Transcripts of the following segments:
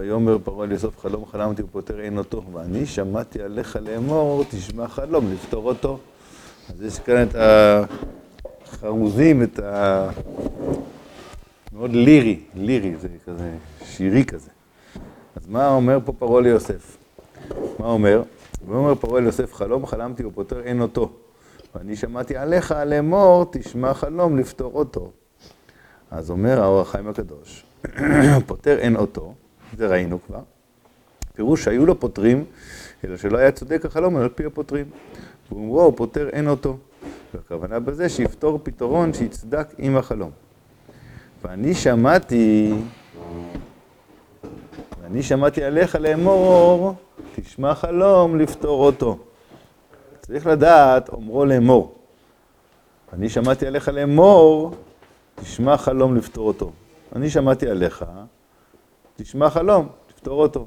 ויאמר פרעה לאסוף חלום חלמתי ופותר אין אותו, ואני שמעתי עליך לאמור, תשמע חלום, לפתור אותו. אז יש כאן את החרוזים, את ה... מאוד לירי, לירי, זה כזה שירי כזה. אז מה אומר פה פרעה ליוסף? מה אומר? ואומר פרעה ליוסף, חלום חלמתי ופותר אין אותו. ואני שמעתי עליך לאמור, תשמע חלום, לפתור אותו. אז אומר האור החיים הקדוש, פותר אין אותו, זה ראינו כבר. פירוש שהיו לו פותרים, אלא שלא היה צודק החלום על פי הפותרים. ואומרו, פותר אין אותו. והכוונה בזה שיפתור פתרון שיצדק עם החלום. ואני שמעתי, ואני שמעתי עליך לאמור, תשמע חלום לפתור אותו. צריך לדעת, אומרו לאמור. אני שמעתי עליך לאמור, תשמע חלום לפתור אותו. אני שמעתי עליך, תשמע חלום, תפתור אותו.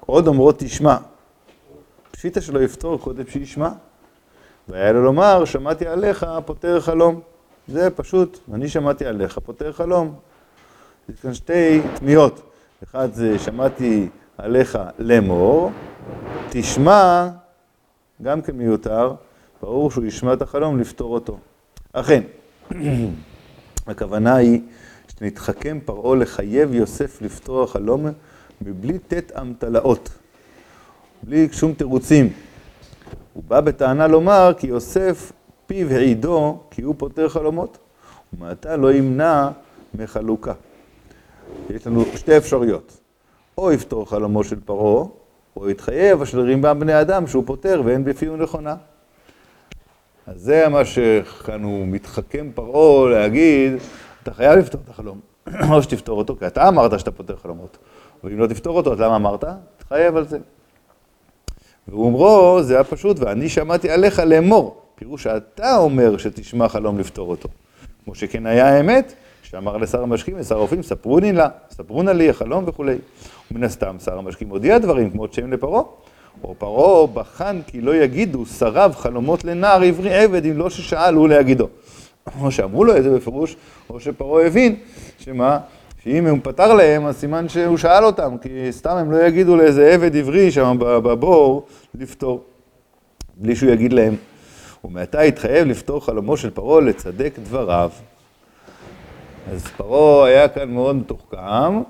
עוד אומרו תשמע. פשיטה שלא יפתור קודם שישמע. והיה לו לומר, שמעתי עליך, פותר חלום. זה פשוט, אני שמעתי עליך, פותר חלום. יש כאן שתי תמיהות. אחד זה, שמעתי עליך לאמור, תשמע, גם כן מיותר, ברור שהוא ישמע את החלום, לפתור אותו. אכן, הכוונה היא שנתחכם פרעה לחייב יוסף לפתור החלום מבלי ט' אמתלאות, בלי שום תירוצים. הוא בא בטענה לומר כי יוסף פיו העידו כי הוא פותר חלומות, ומעתה לא ימנע מחלוקה. יש לנו שתי אפשרויות, או יפתור חלומו של פרעה, או יתחייב אשר רימם בני אדם שהוא פותר ואין בפיהו נכונה. אז זה מה שכאן הוא מתחכם פרעה להגיד, אתה חייב לפתור את החלום, או שתפתור אותו, כי אתה אמרת שאתה פותר חלומות. ואם לא תפתור אותו, אז למה אמרת? תחייב על זה. והוא אומרו, זה היה פשוט, ואני שמעתי עליך לאמור. פירוש שאתה אומר שתשמע חלום לפתור אותו. כמו שכן היה האמת, שאמר לשר המשקים ושר הרופאים, ספרוני לה, ספרונה לי החלום וכולי. ומן הסתם שר המשקים הודיע דברים כמו שם לפרעה. או פרעה בחן כי לא יגידו שריו חלומות לנער עברי עבד אם לא ששאל הוא להגידו. או שאמרו לו את זה בפירוש, או שפרעה הבין שמה, שאם הוא פתר להם, אז סימן שהוא שאל אותם, כי סתם הם לא יגידו לאיזה עבד עברי שם בבור לפתור, בלי שהוא יגיד להם. ומעתה התחייב לפתור חלומו של פרעה לצדק דבריו. אז פרעה היה כאן מאוד מתוחכם,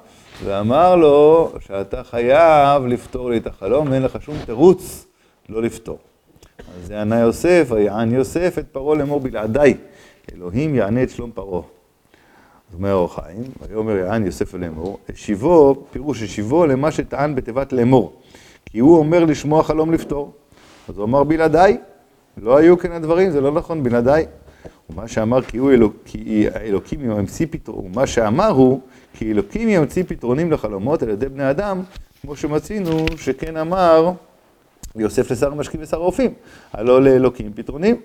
ואמר לו שאתה חייב לפתור לי את החלום, ואין לך שום תירוץ לא לפתור. אז זה ענה יוסף, ויען יוסף את פרעה לאמור בלעדיי, אלוהים יענה את שלום פרעה. אז אומר אור חיים, ויאמר יען יוסף לאמור, השיבו, פירוש השיבו למה שטען בתיבת לאמור, כי הוא אומר לשמוע חלום לפתור. אז הוא אמר בלעדיי, לא היו כן הדברים, זה לא נכון, בלעדיי. ומה שאמר כי הוא אלוק, כי אלוקים ימציא פתרון, ומה שאמר הוא כי אלוקים ימציא פתרונים לחלומות על ידי בני אדם, כמו שמצינו שכן אמר יוסף לשר המשקים ושר הרופאים, הלא לאלוקים פתרונים.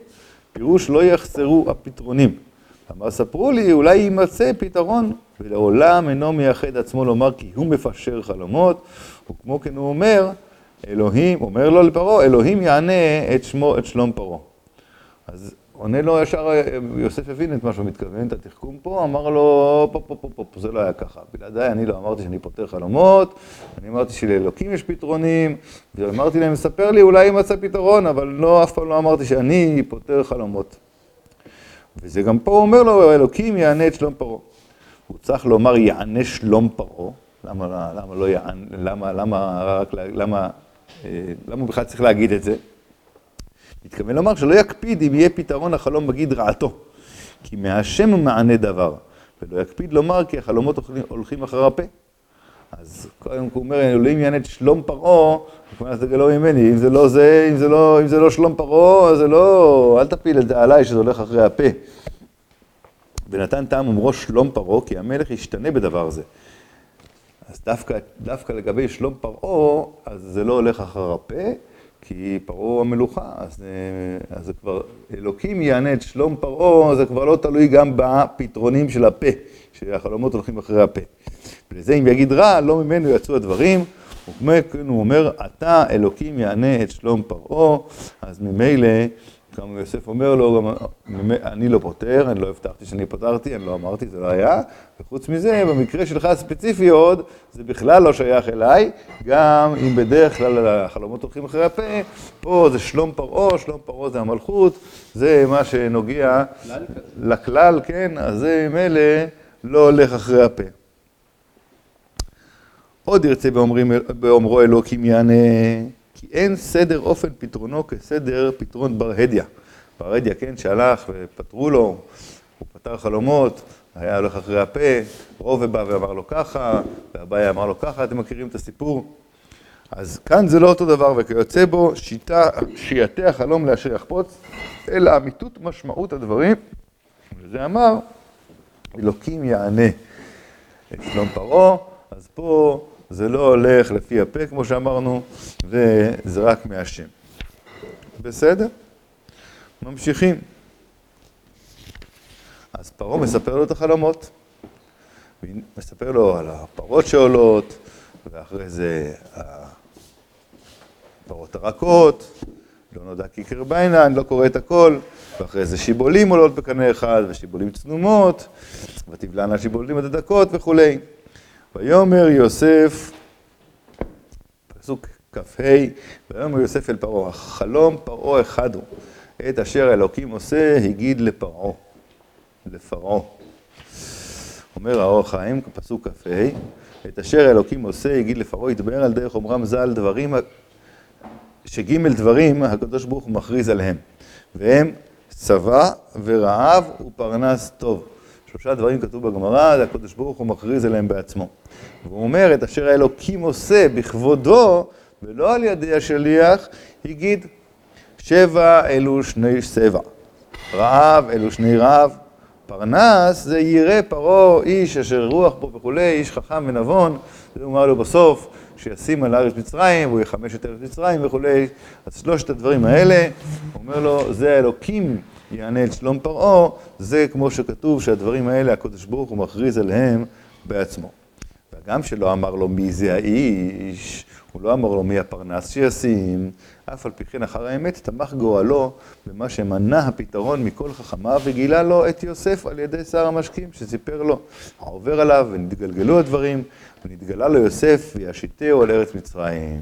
פירוש לא יחסרו הפתרונים. אמר ספרו לי, אולי יימצא פתרון, ולעולם אינו מייחד עצמו לומר כי הוא מפשר חלומות, וכמו כן הוא אומר, אלוהים, אומר לו לפרעה, אלוהים יענה את שמו, את שלום פרעה. אז עונה לו ישר, יוסף הבין את מה שהוא מתכוון, את התחכום פה, אמר לו, פה, פה, פה, פה, פה, זה לא היה ככה. בלעדיי אני לא אמרתי שאני פותר חלומות, אני אמרתי שלאלוקים יש פתרונים, ואמרתי להם, ספר לי, אולי יימצא פתרון, אבל לא, אף פעם לא אמרתי שאני פותר חלומות. וזה גם פה אומר לו, אלוקים יענה את שלום פרעה. הוא צריך לומר יענה שלום פרעה, למה, למה לא יענה, למה, למה, רק, למה, אה, למה הוא בכלל צריך להגיד את זה? מתכוון לומר שלא יקפיד אם יהיה פתרון לחלום בגיד רעתו, כי מהשם מענה דבר, ולא יקפיד לומר כי החלומות הולכים אחר הפה. אז קודם הוא אומר, אלוהים יענה את שלום פרעה, זה לא ממני, אם זה לא זה, אם זה לא, אם זה לא שלום פרעה, זה לא, אל תפיל את זה עליי שזה הולך אחרי הפה. ונתן טעם אומרו שלום פרעה, כי המלך ישתנה בדבר זה. אז דווקא, דווקא לגבי שלום פרעה, אז זה לא הולך אחר הפה, כי פרעה המלוכה, אז, אה, אז זה כבר, אלוקים יענה את שלום פרעה, זה כבר לא תלוי גם בפתרונים של הפה, שהחלומות הולכים אחרי הפה. ולזה אם יגיד רע, לא ממנו יצאו הדברים, וכמו כן הוא אומר, אתה אלוקים יענה את שלום פרעה, אז ממילא גם יוסף אומר לו, אני לא פותר, אני לא הבטחתי שאני פתרתי, אני לא אמרתי, זה לא היה. וחוץ מזה, במקרה שלך הספציפי עוד, זה בכלל לא שייך אליי, גם אם בדרך כלל החלומות הולכים אחרי הפה, פה זה שלום פרעה, שלום פרעה זה המלכות, זה מה שנוגע לכלל, כן, אז זה מילא לא הולך אחרי הפה. עוד ירצה באומרו אלוקים יענה, כי אין סדר אופן פתרונו כסדר פתרון בר הדיא. בר הדיא, כן, שהלך ופתרו לו, הוא פתר חלומות, היה הולך אחרי הפה, רובה בא ואמר לו ככה, ואביי אמר לו ככה, אתם מכירים את הסיפור? אז כאן זה לא אותו דבר, וכיוצא בו שיטה, שיעתי החלום לאשר יחפוץ, אלא אמיתות משמעות הדברים, וזה אמר, אלוקים יענה את שלום פרעה, אז פה זה לא הולך לפי הפה, כמו שאמרנו, וזה רק מהשם. בסדר? ממשיכים. אז פרעה מספר לו את החלומות. מספר לו על הפרות שעולות, ואחרי זה הפרות הרכות, לא נודע כי קרביינה, אני לא קורא את הכל, ואחרי זה שיבולים עולות בקנה אחד, ושיבולים צנומות, ותבלענה שיבולים הדקות וכולי. ויאמר יוסף, פסוק כ"ה, ויאמר יוסף אל פרעה, חלום פרעה אחד הוא, את אשר אלוקים עושה, הגיד לפרעה, לפרעה. אומר האור החיים, פסוק כ"ה, את אשר אלוקים עושה, הגיד לפרעה, ידבר על דרך אומרם ז"ל דברים, שג' דברים הקדוש ברוך הוא מכריז עליהם, והם צבא ורעב ופרנס טוב. שלושה דברים כתוב בגמרא, זה הקדוש ברוך הוא מכריז עליהם בעצמו. והוא אומר, את אשר האלוקים עושה בכבודו, ולא על ידי השליח, הגיד, שבע אלו שני שבע, רעב אלו שני רעב, פרנס זה ירא פרעה איש אשר רוח בו וכולי, איש חכם ונבון, זה אומר לו בסוף, שישים על ארץ מצרים, והוא יחמש את ארץ מצרים וכולי, אז שלושת הדברים האלה, אומר לו, זה האלוקים יענה את שלום פרעה, זה כמו שכתוב שהדברים האלה הקדוש ברוך הוא מכריז עליהם בעצמו. וגם שלא אמר לו מי זה האיש, הוא לא אמר לו מי הפרנס שישים, אף על פי כן אחר האמת תמך גורלו במה שמנע הפתרון מכל חכמיו וגילה לו את יוסף על ידי שר המשקים שסיפר לו העובר עליו ונתגלגלו הדברים ונתגלה לו יוסף וישיתהו על ארץ מצרים.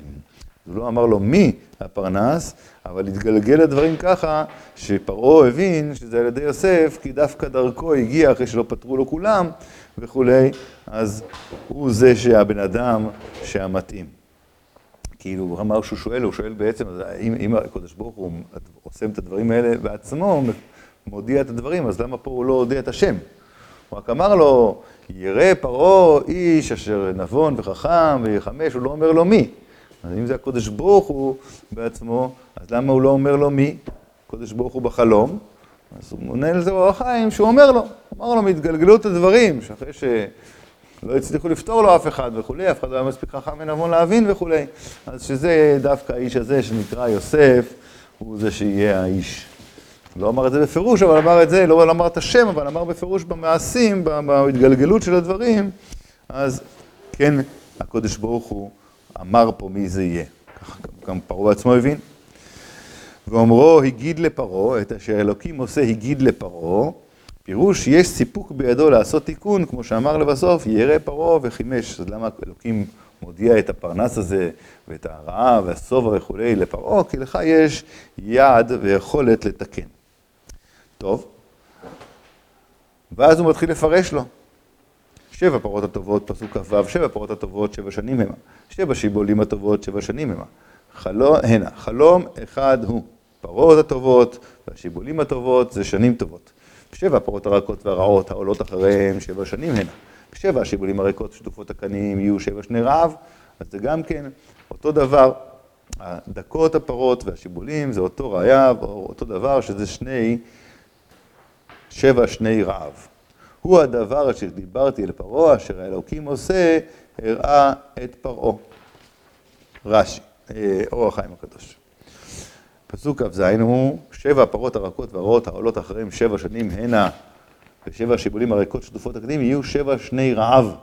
הוא לא אמר לו מי הפרנס, אבל התגלגל הדברים ככה, שפרעה הבין שזה על ידי יוסף, כי דווקא דרכו הגיע אחרי שלא פתרו לו כולם וכולי, אז הוא זה שהבן אדם שהמתאים. כאילו, הוא אמר שהוא שואל, הוא שואל בעצם, אם, אם הקדוש ברוך הוא עושה את הדברים האלה בעצמו, מודיע את הדברים, אז למה פה הוא לא הודיע את השם? הוא רק אמר לו, ירא פרעה איש אשר נבון וחכם ויחמש, הוא לא אומר לו מי. אז אם זה הקודש ברוך הוא בעצמו, אז למה הוא לא אומר לו מי? הקודש ברוך הוא בחלום. אז הוא מונה לזה אור החיים שהוא אומר לו, אמר לו מהתגלגלות הדברים, שאחרי שלא הצליחו לפתור לו אף אחד וכולי, אף אחד לא היה מספיק חכם ונבון להבין וכולי. אז שזה דווקא האיש הזה שנקרא יוסף, הוא זה שיהיה האיש. לא אמר את זה בפירוש, אבל אמר את זה, לא אמר את השם, אבל אמר בפירוש במעשים, בהתגלגלות של הדברים, אז כן, הקודש ברוך הוא אמר פה מי זה יהיה. ככה גם פרעה בעצמו הבין. ואומרו הגיד לפרעה, את אשר אלוקים עושה הגיד לפרעה, פירוש יש סיפוק בידו לעשות תיקון, כמו שאמר לבסוף, ירא פרעה וחימש. אז למה אלוקים מודיע את הפרנס הזה, ואת הרעה והשובע וכולי לפרעה? כי לך יש יד ויכולת לתקן. טוב, ואז הוא מתחיל לפרש לו. שבע פרות הטובות, פסוק כ"ו, שבע פרות הטובות, שבע שנים המה. שבע שיבולים הטובות, שבע שנים המה. חלום, הנה, חלום אחד הוא. פרות הטובות והשיבולים הטובות זה שנים טובות. שבע הפרות הרכות והרעות העולות אחריהם שבע שנים הנה. שבע השיבולים הריקות שטופות הקנים יהיו שבע שני רעב, אז זה גם כן אותו דבר. הדקות הפרות והשיבולים זה אותו ראייה, אותו דבר שזה שני, שבע שני רעב. הוא הדבר אשר דיברתי אל פרעה, אשר האלוקים עושה, הראה את פרעה. רש"י, אה, אור החיים הקדוש. פסוק כ"ז הוא, שבע הפרות הרכות והרעות העולות אחריהם שבע שנים הנה, ושבע השיבולים הריקות שטופות הקדים, יהיו שבע שני רעב.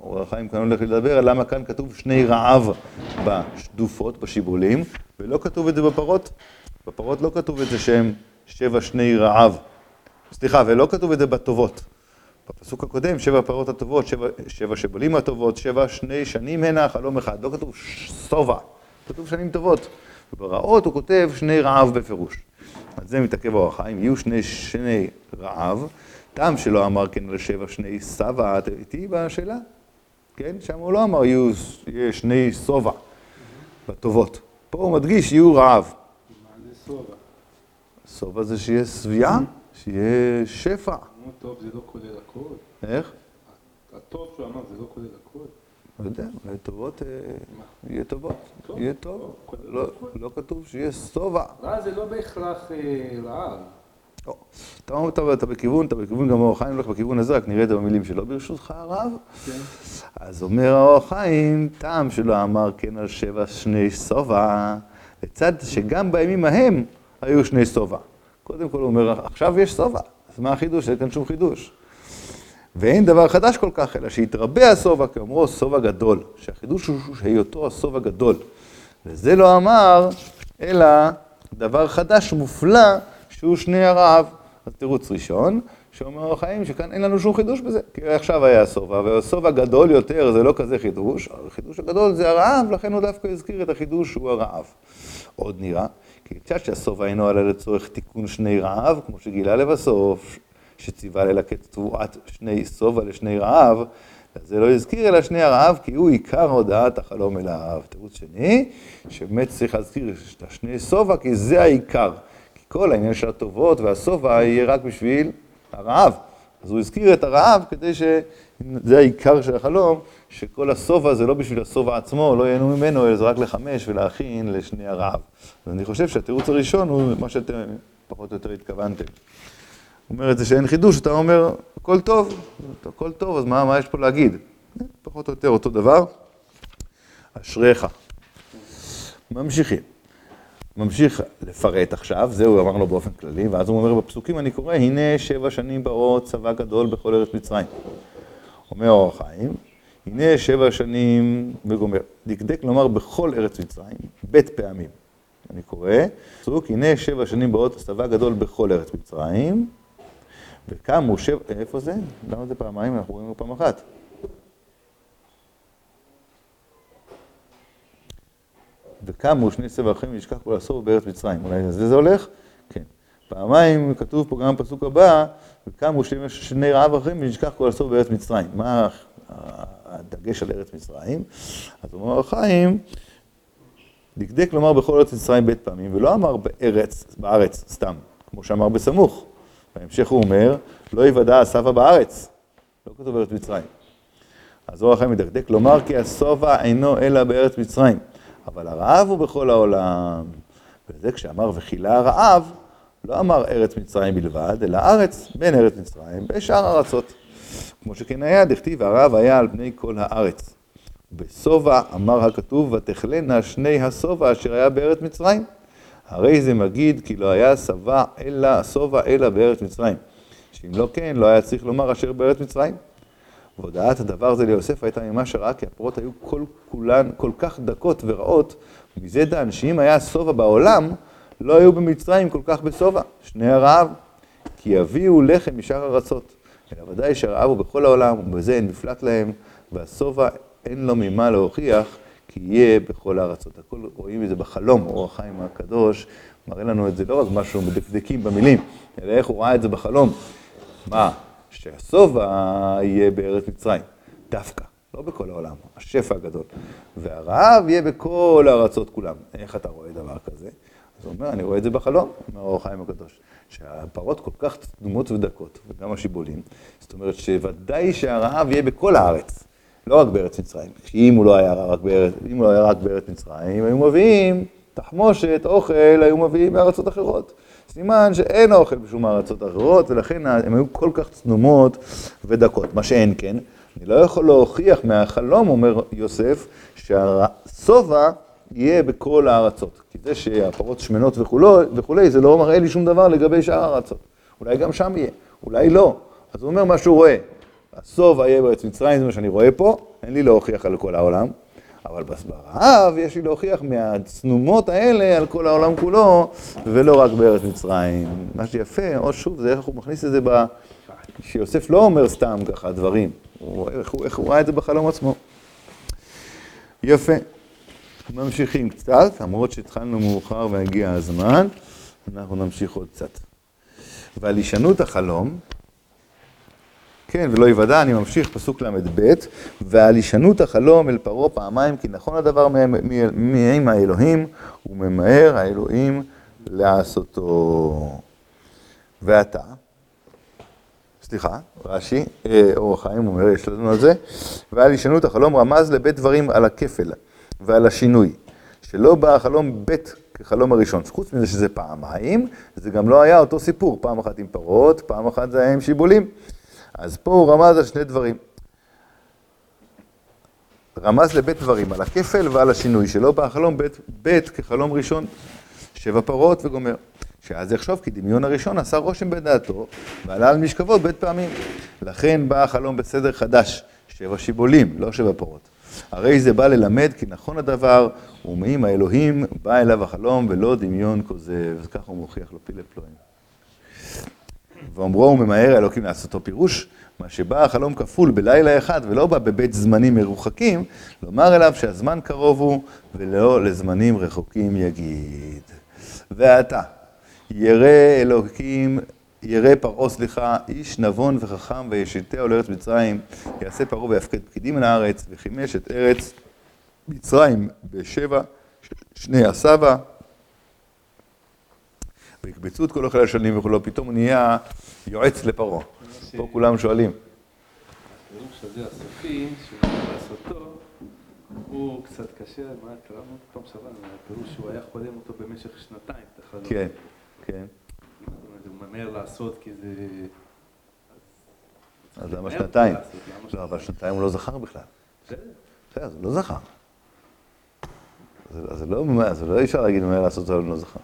אור החיים כאן הולך לדבר למה כאן כתוב שני רעב בשדופות, בשיבולים, ולא כתוב את זה בפרות. בפרות לא כתוב את זה שהם שבע שני רעב. סליחה, ולא כתוב את זה בטובות. בפסוק הקודם, שבע הפרות הטובות, שבע, שבע שבולים הטובות, שבע שני שנים הנה, חלום אחד. לא כתוב שובע, כתוב שנים טובות. וברעות הוא כותב שני רעב בפירוש. על זה מתעכב אור החיים, יהיו שני שני רעב, טעם שלא אמר כן על שבע שני סבא, את איתי בשאלה? כן? שם הוא לא אמר יהיו שני סובה בטובות. פה הוא מדגיש יהיו רעב. מה זה סובה? סובה זה שיהיה שביעה, שיהיה שפע. נו, טוב, זה לא כולל הכל. איך? הטוב שהוא אמר, זה לא כולל הכל. לא יודע, אולי טובות, אה, יהיה טובות, טוב, יהיה טוב, לא-. לא כתוב שיהיה שובע. רע זה לא בהכרח אה, רעב. לא. אתה אומר, אתה- אתה בכיוון, אתה בכיוון, גם אור החיים הולך בכיוון הזה, רק נראה את זה במילים שלו. ברשותך הרב. כן. אז אומר האור החיים, טעם שלא אמר כן על שבע שני שובע, לצד שגם בימים ההם היו שני שובע. קודם כל הוא אומר, עכשיו יש שובע, אז מה החידוש? אין כאן שום חידוש. ואין דבר חדש כל כך, אלא שהתרבה השובע, כאומרו שובע גדול, שהחידוש הוא היותו השובע גדול. וזה לא אמר, אלא דבר חדש מופלא, שהוא שני הרעב. אז תירוץ ראשון, שאומר החיים שכאן אין לנו שום חידוש בזה. כי עכשיו היה השובע, והשובע גדול יותר זה לא כזה חידוש, החידוש הגדול זה הרעב, לכן הוא דווקא הזכיר את החידוש שהוא הרעב. עוד נראה, כי קצת שהשובע אינו עלה לצורך תיקון שני רעב, כמו שגילה לבסוף, שציווה ללקט תבואת שני שובע לשני רעב, זה לא הזכיר אלא שני הרעב, כי הוא עיקר הודעת החלום אל האב. תירוץ שני, שבאמת צריך להזכיר את השני שובע, כי זה העיקר. כי כל העניין של הטובות והשובע יהיה רק בשביל הרעב. אז הוא הזכיר את הרעב כדי ש... זה העיקר של החלום, שכל השובע זה לא בשביל השובע עצמו, לא ייהנו ממנו, אלא זה רק לחמש ולהכין לשני הרעב. אז אני חושב שהתירוץ הראשון הוא מה שאתם פחות או יותר התכוונתם. הוא אומר את זה שאין חידוש, אתה אומר, הכל טוב, הכל טוב, אז מה, מה יש פה להגיד? פחות או יותר אותו דבר. אשריך. ממשיכים. ממשיך לפרט עכשיו, זה הוא אמר לו באופן כללי, ואז הוא אומר בפסוקים, אני קורא, הנה שבע שנים באות צבא גדול בכל ארץ מצרים. אומר אור החיים, הנה שבע שנים וגומר. דקדק לומר בכל ארץ מצרים, בית פעמים. אני קורא, פסוק, הנה שבע שנים באות צבא גדול בכל ארץ מצרים, וקמו שבע, איפה זה? למה זה פעמיים? אנחנו רואים פעם אחת. וקמו שני סבכים ונשכח כל הסוף בארץ מצרים. אולי לזה זה הולך? כן. פעמיים כתוב פה גם בפסוק הבא, וקמו שני, רעב אחרים ונשכח כל הסוף בארץ מצרים. מה הדגש על ארץ מצרים? אז אומר החיים, דקדק לומר בכל ארץ מצרים בית פעמים, ולא אמר בארץ, בארץ סתם, כמו שאמר בסמוך. בהמשך הוא אומר, לא יוודע השבע בארץ. לא כתוב בארץ מצרים. אז אור החיים מדקדק לומר כי השובע אינו אלא בארץ מצרים. אבל הרעב הוא בכל העולם. וזה כשאמר וכילה הרעב, לא אמר ארץ מצרים בלבד, אלא ארץ בין ארץ מצרים בשאר ארצות. כמו שכן היה, דכתיב הרעב היה על פני כל הארץ. בשובע אמר הכתוב, ותכלנה שני השובע אשר היה בארץ מצרים. הרי זה מגיד כי לא היה שבע אלא, שובע אלא בארץ מצרים. שאם לא כן, לא היה צריך לומר אשר בארץ מצרים. והודעת הדבר הזה ליוסף הייתה ממש רעה, כי הפרות היו כל כולן כל כך דקות ורעות, מזה דן שאם היה שובע בעולם, לא היו במצרים כל כך בשובע, שני הרעב, כי יביאו לחם משאר ארצות. אלא ודאי שהרעב הוא בכל העולם, ובזה אין מפלט להם, והשובע אין לו ממה להוכיח, כי יהיה בכל הארצות. הכל רואים את זה בחלום, אור החיים הקדוש, מראה לנו את זה לא רק משהו מדקדקים במילים, אלא איך הוא ראה את זה בחלום. מה? שהשובע יהיה בארץ מצרים, דווקא, לא בכל העולם, השפע הגדול. והרעב יהיה בכל הארצות כולם. איך אתה רואה דבר כזה? אז הוא אומר, אני רואה את זה בחלום, אומר האור החיים הקדוש, שהפרות כל כך צדומות ודקות, וגם השיבולים, זאת אומרת שוודאי שהרעב יהיה בכל הארץ, לא רק בארץ מצרים. אם הוא לא היה רק בארץ, אם הוא לא היה רק בארץ מצרים, היו מביאים תחמושת, אוכל, היו מביאים מארצות אחרות. סימן שאין אוכל בשום ארצות אחרות, ולכן הן היו כל כך צנומות ודקות. מה שאין כן, אני לא יכול להוכיח מהחלום, אומר יוסף, שהשובע יהיה בכל הארצות. כי זה שהפרות שמנות וכולי, זה לא מראה לי שום דבר לגבי שאר הארצות. אולי גם שם יהיה, אולי לא. אז הוא אומר מה שהוא רואה. השובע יהיה בארץ מצרים, זה מה שאני רואה פה, אין לי להוכיח על כל העולם. אבל ברעב יש לי להוכיח מהצנומות האלה על כל העולם כולו, ולא רק בארץ מצרים. מה שיפה, או שוב, זה איך הוא מכניס את זה ב... שיוסף לא אומר סתם ככה דברים, הוא, איך, הוא, איך הוא ראה את זה בחלום עצמו. יפה. ממשיכים קצת, למרות שהתחלנו מאוחר והגיע הזמן, אנחנו נמשיך עוד קצת. ועל הישנות החלום, כן, ולא יוודע, אני ממשיך, פסוק ל"ב, ועל הישנות החלום אל פרעה פעמיים, כי נכון הדבר מעם האלוהים, וממהר האלוהים לעשותו. ועתה, סליחה, רש"י, אה, אור החיים אומר, יש לנו על זה, ועל הישנות החלום רמז לבית דברים על הכפל ועל השינוי, שלא בא החלום בית כחלום הראשון. חוץ מזה שזה פעמיים, זה גם לא היה אותו סיפור, פעם אחת עם פרות, פעם אחת זה היה עם שיבולים. אז פה הוא רמז על שני דברים. רמז לבית דברים, על הכפל ועל השינוי, שלא בא החלום בית, בית כחלום ראשון, שבע פרות וגומר. שאז יחשוב כי דמיון הראשון עשה רושם בדעתו, ועלה על משכבות בית פעמים. לכן בא החלום בסדר חדש, שבע שיבולים, לא שבע פרות. הרי זה בא ללמד כי נכון הדבר, ומעם האלוהים בא אליו החלום ולא דמיון כוזב. ככה הוא מוכיח לו פילי פלואים. ואומרו הוא ממהר האלוקים לעשותו פירוש, מה שבא החלום כפול בלילה אחד ולא בא בבית זמנים מרוחקים, לומר אליו שהזמן קרוב הוא ולא לזמנים רחוקים יגיד. ועתה, ירא אלוקים, ירא פרעה, סליחה, איש נבון וחכם וישיתהו לארץ מצרים, יעשה פרעה ויפקד פקידים מן הארץ, וחימש את ארץ מצרים בשבע, שני הסבא, ויקבצו את כל אוכלי השנים וכולו, פתאום הוא נהיה יועץ לפרעה. פה כולם שואלים. הפירוש הזה, הסופים, שהוא לעשותו, הוא קצת קשה, מה קראנו פעם שעברה, הפירוש שהוא היה חולם אותו במשך שנתיים, את החלום. כן, כן. הוא ממהר לעשות כי זה... אז למה שנתיים? לא, אבל שנתיים הוא לא זכר בכלל. בסדר. לא זכר. אז זה לא, לא אפשר להגיד מה לעשות, זה לא זכר.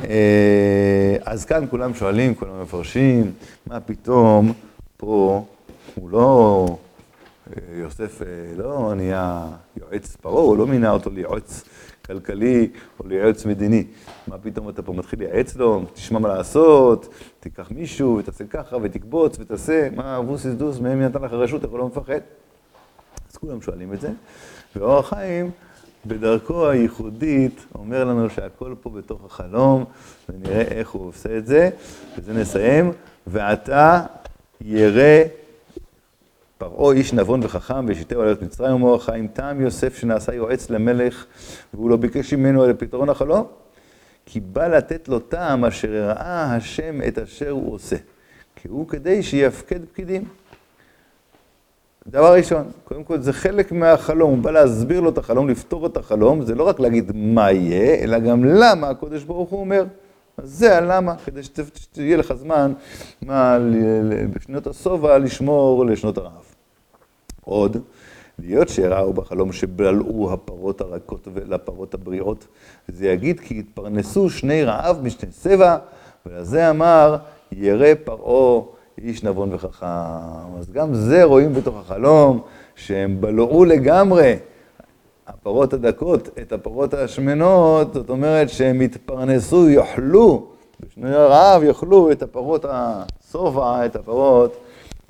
אה, אז כאן כולם שואלים, כולם מפרשים, מה פתאום פה הוא לא, אה, יוסף אה, לא נהיה יועץ פרעה, הוא לא מינה אותו ליועץ כלכלי או ליועץ מדיני. מה פתאום אתה פה מתחיל לייעץ לו, תשמע מה לעשות, תיקח מישהו ותעשה ככה ותקבוץ ותעשה, מה אבוסיס דוס, מהם נתן לך רשות, אתה לא מפחד? אז כולם שואלים את זה, ואור החיים בדרכו הייחודית אומר לנו שהכל פה בתוך החלום, ונראה איך הוא עושה את זה, וזה נסיים. ועתה ירא פרעה איש נבון וחכם וישיתהו על ארץ מצרים ומאור החיים טעם יוסף שנעשה יועץ למלך והוא לא ביקש ממנו על פתרון החלום כי בא לתת לו טעם אשר ראה השם את אשר הוא עושה כי הוא כדי שיפקד פקידים. דבר ראשון, קודם כל זה חלק מהחלום, הוא בא להסביר לו את החלום, לפתור את החלום, זה לא רק להגיד מה יהיה, אלא גם למה הקודש ברוך הוא אומר. אז זה הלמה, כדי שתהיה לך זמן מה, בשנות השובע לשמור לשנות הרעב. עוד, להיות שראו בחלום שבלעו הפרות הרכות לפרות הבריאות, זה יגיד כי התפרנסו שני רעב משני צבע, ולזה אמר ירא פרעה איש נבון וחכם. אז גם זה רואים בתוך החלום, שהם בלעו לגמרי הפרות הדקות את הפרות השמנות, זאת אומרת שהם יתפרנסו, יאכלו, בשנוי הרעב יאכלו את הפרות השובע, את הפרות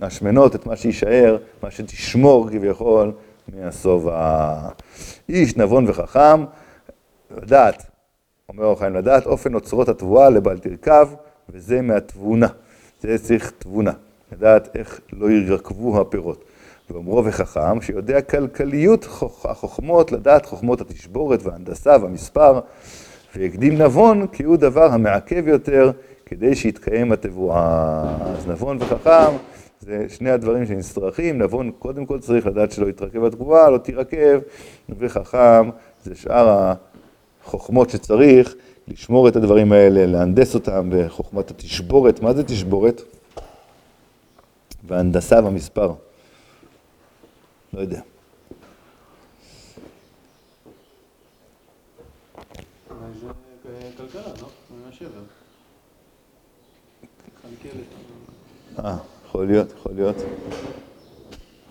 השמנות, את מה שיישאר, מה שתשמור כביכול מהשובע. איש נבון וחכם, לדעת, אומר אור חיים, לדעת אופן אוצרות התבואה לבל תרכב, וזה מהתבונה. זה צריך תבונה, לדעת איך לא ירקבו הפירות. ואומרו וחכם, שיודע כלכליות החוכמות, לדעת חוכמות התשבורת וההנדסה והמספר, והקדים נבון כי הוא דבר המעכב יותר כדי שיתקיים התבואה. אז נבון וחכם זה שני הדברים שנצטרכים, נבון קודם כל צריך לדעת שלא יתרכב התבואה, לא תירקב, וחכם זה שאר החוכמות שצריך לשמור את הדברים האלה, להנדס אותם בחוכמת התשבורת. מה זה תשבורת? והנדסה במספר. לא יודע. אה, יכול להיות, יכול להיות.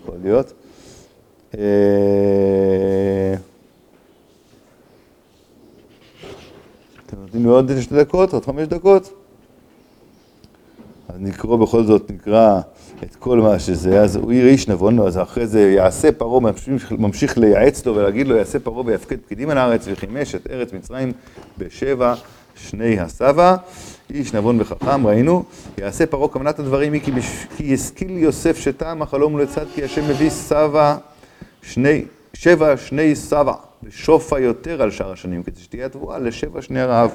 יכול להיות. אה, אתם נותנים לי עוד שתי דקות, עוד חמש דקות? אז נקרוא בכל זאת, נקרא את כל מה שזה, אז הוא עיר איש נבון, אז אחרי זה יעשה פרעה, ממשיך, ממשיך לייעץ לו ולהגיד לו, יעשה פרעה ויפקד פקידים על הארץ, וחימש את ארץ מצרים בשבע שני הסבא, איש נבון וחכם, ראינו, יעשה פרעה כוונת הדברים היא כי, בש... כי השכיל יוסף שטעם החלום ולצד כי השם מביא סבא, שני, שבע שני סבא, ושופע יותר על שאר השנים, כדי שתהיה התבואה לשבע שני הרעב.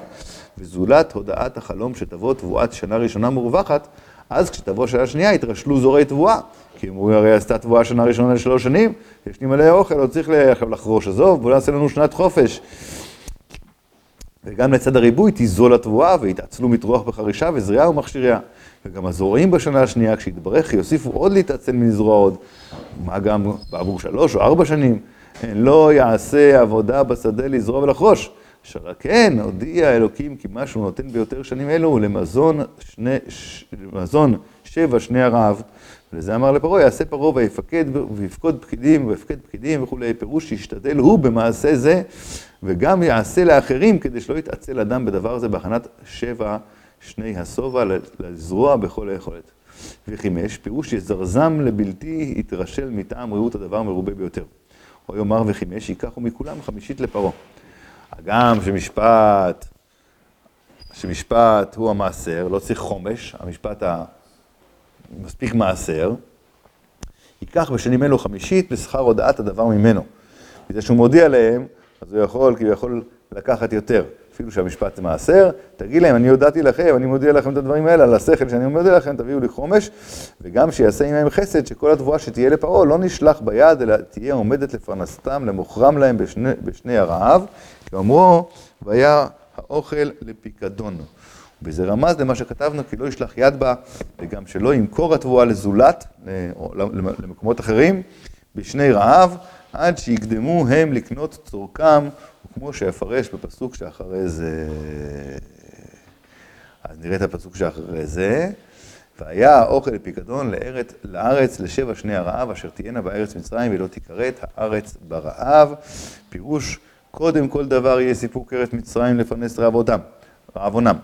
וזולת הודעת החלום שתבוא תבואת שנה ראשונה מורווחת, אז כשתבוא שנה שנייה יתרשלו זורי תבואה. כי אומרים, הרי עשתה תבואה שנה ראשונה לשלוש שנים, יש לי מלא אוכל, לא צריך עכשיו לחרוש, עזוב, בוא נעשה לנו שנת חופש. וגם לצד הריבוי תזול התבואה ויתעצלו מטרוח בחרישה וזריעה ומכשיריה. וגם הזורעים בשנה השנייה, כשיתברך, יוסיפו עוד להתעצל מלזרוע עוד. מה גם בעבור שלוש או ארבע שנים? לא יעשה עבודה בשדה לזרוע ולחרוש. אשר כן הודיע האלוקים כי מה שהוא נותן ביותר שנים אלו הוא למזון, שני, ש, למזון שבע שני הרעב. ולזה אמר לפרעה, יעשה פרעה ויפקד ויפקוד פקידים ויפקד פקידים וכולי, פירוש שישתדל הוא במעשה זה, וגם יעשה לאחרים כדי שלא יתעצל אדם בדבר הזה בהכנת שבע שני השובע לזרוע בכל היכולת. וחימש, פירוש יזרזם לבלתי יתרשל מטעם ראות הדבר מרובה ביותר. או יאמר וחימש, ייקחו מכולם חמישית לפרעה. הגם שמשפט, שמשפט הוא המעשר, לא צריך חומש, המשפט המספיק מעשר, ייקח בשנים אלו חמישית בשכר הודעת הדבר ממנו. בגלל שהוא מודיע להם, אז הוא יכול, כי הוא יכול לקחת יותר. אפילו שהמשפט מעשר, תגיד להם, אני הודעתי לכם, אני מודיע לכם את הדברים האלה, על השכל שאני מודיע לכם, תביאו לי חומש, וגם שיעשה עמהם חסד, שכל התבואה שתהיה לפרעה לא נשלח ביד, אלא תהיה עומדת לפרנסתם, למוכרם להם בשני, בשני הרעב, כי אמרו, והיה האוכל לפיקדון. וזה רמז למה שכתבנו, כי לא ישלח יד בה, וגם שלא ימכור התבואה לזולת, למקומות אחרים, בשני רעב, עד שיקדמו הם לקנות צורכם כמו שיפרש בפסוק שאחרי זה. אז נראה את הפסוק שאחרי זה. והיה האוכל לפיקדון לארץ, לארץ לשבע שני הרעב, אשר תהיינה בארץ מצרים ולא תיכרת הארץ ברעב. פירוש, קודם כל דבר יהיה סיפור כרת מצרים לפרנס רעבותם, רעבונם,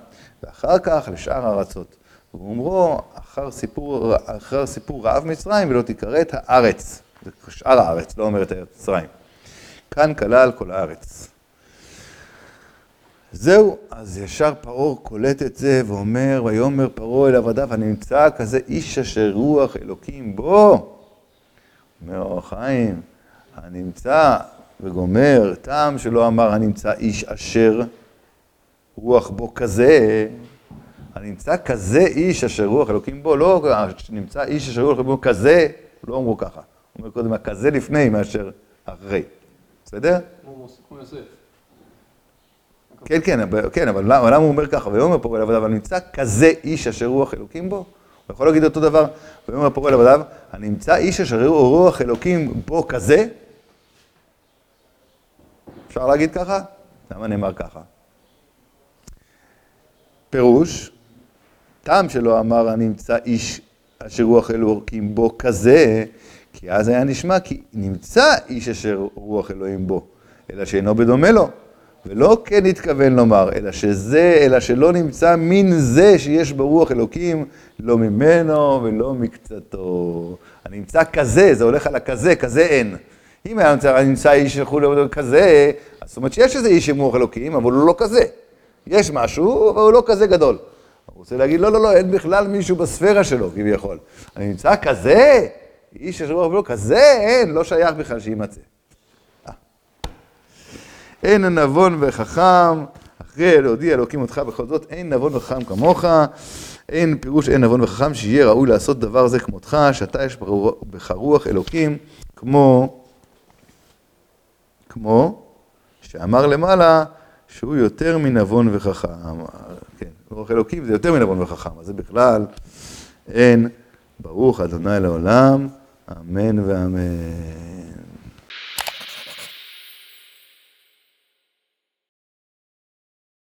ואחר כך לשאר הארצות. ואומרו, אחר סיפור, אחר סיפור רעב מצרים ולא תיכרת הארץ. זה שאר הארץ, לא אומרת ארץ מצרים. כאן כלל כל הארץ. זהו, אז ישר פרעה קולט את זה ואומר, ויאמר פרעה אל עבדיו, הנמצא כזה איש אשר רוח אלוקים בו. אומר אור החיים, הנמצא וגומר, טעם שלא אמר הנמצא איש אשר רוח בו כזה, הנמצא כזה איש אשר רוח אלוקים בו, לא נמצא איש אשר רוח אלוקים בו כזה, לא אמרו ככה. הוא אומר קודם, הכזה לפני מאשר אחרי. בסדר? כמו יוסף. כן, כן, כן, אבל למה הוא אומר ככה? ויאמר פרעה אל עבדיו, הנמצא כזה איש אשר רוח אלוקים בו? הוא יכול להגיד אותו דבר, ויאמר פרעה אל עבדיו, הנמצא איש אשר רוח אלוקים בו כזה? אפשר להגיד ככה? למה נאמר ככה? פירוש, טעם שלא אמר הנמצא איש אשר רוח אלוקים בו כזה, כי אז היה נשמע כי נמצא איש אשר רוח אלוהים בו, אלא שאינו בדומה לו. ולא כן התכוון לומר, אלא שזה, אלא שלא נמצא מין זה שיש ברוח אלוקים, לא ממנו ולא מקצתו. הנמצא כזה, זה הולך על הכזה, כזה אין. אם היה נמצא, נמצא איש וכולי כזה, זאת אומרת שיש איזה איש עם רוח אלוקים, אבל הוא לא כזה. יש משהו, אבל הוא לא כזה גדול. הוא רוצה להגיד, לא, לא, לא, אין בכלל מישהו בספירה שלו, כביכול. הנמצא כזה, איש שיש רוח אלוקים, כזה אין, לא שייך בכלל שיימצא. אין נבון וחכם, אחרי להודיע אלוקים אותך בכל זאת, אין נבון וחכם כמוך, אין פירוש אין נבון וחכם שיהיה ראוי לעשות דבר זה כמותך, שאתה יש בך רוח אלוקים, כמו, כמו שאמר למעלה, שהוא יותר מנבון וחכם. כן, רוח אלוקים זה יותר מנבון וחכם, אז זה בכלל אין ברוך אדוני לעולם, אמן ואמן.